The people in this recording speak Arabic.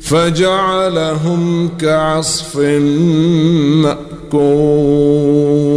فجعلهم كعصف مأكول.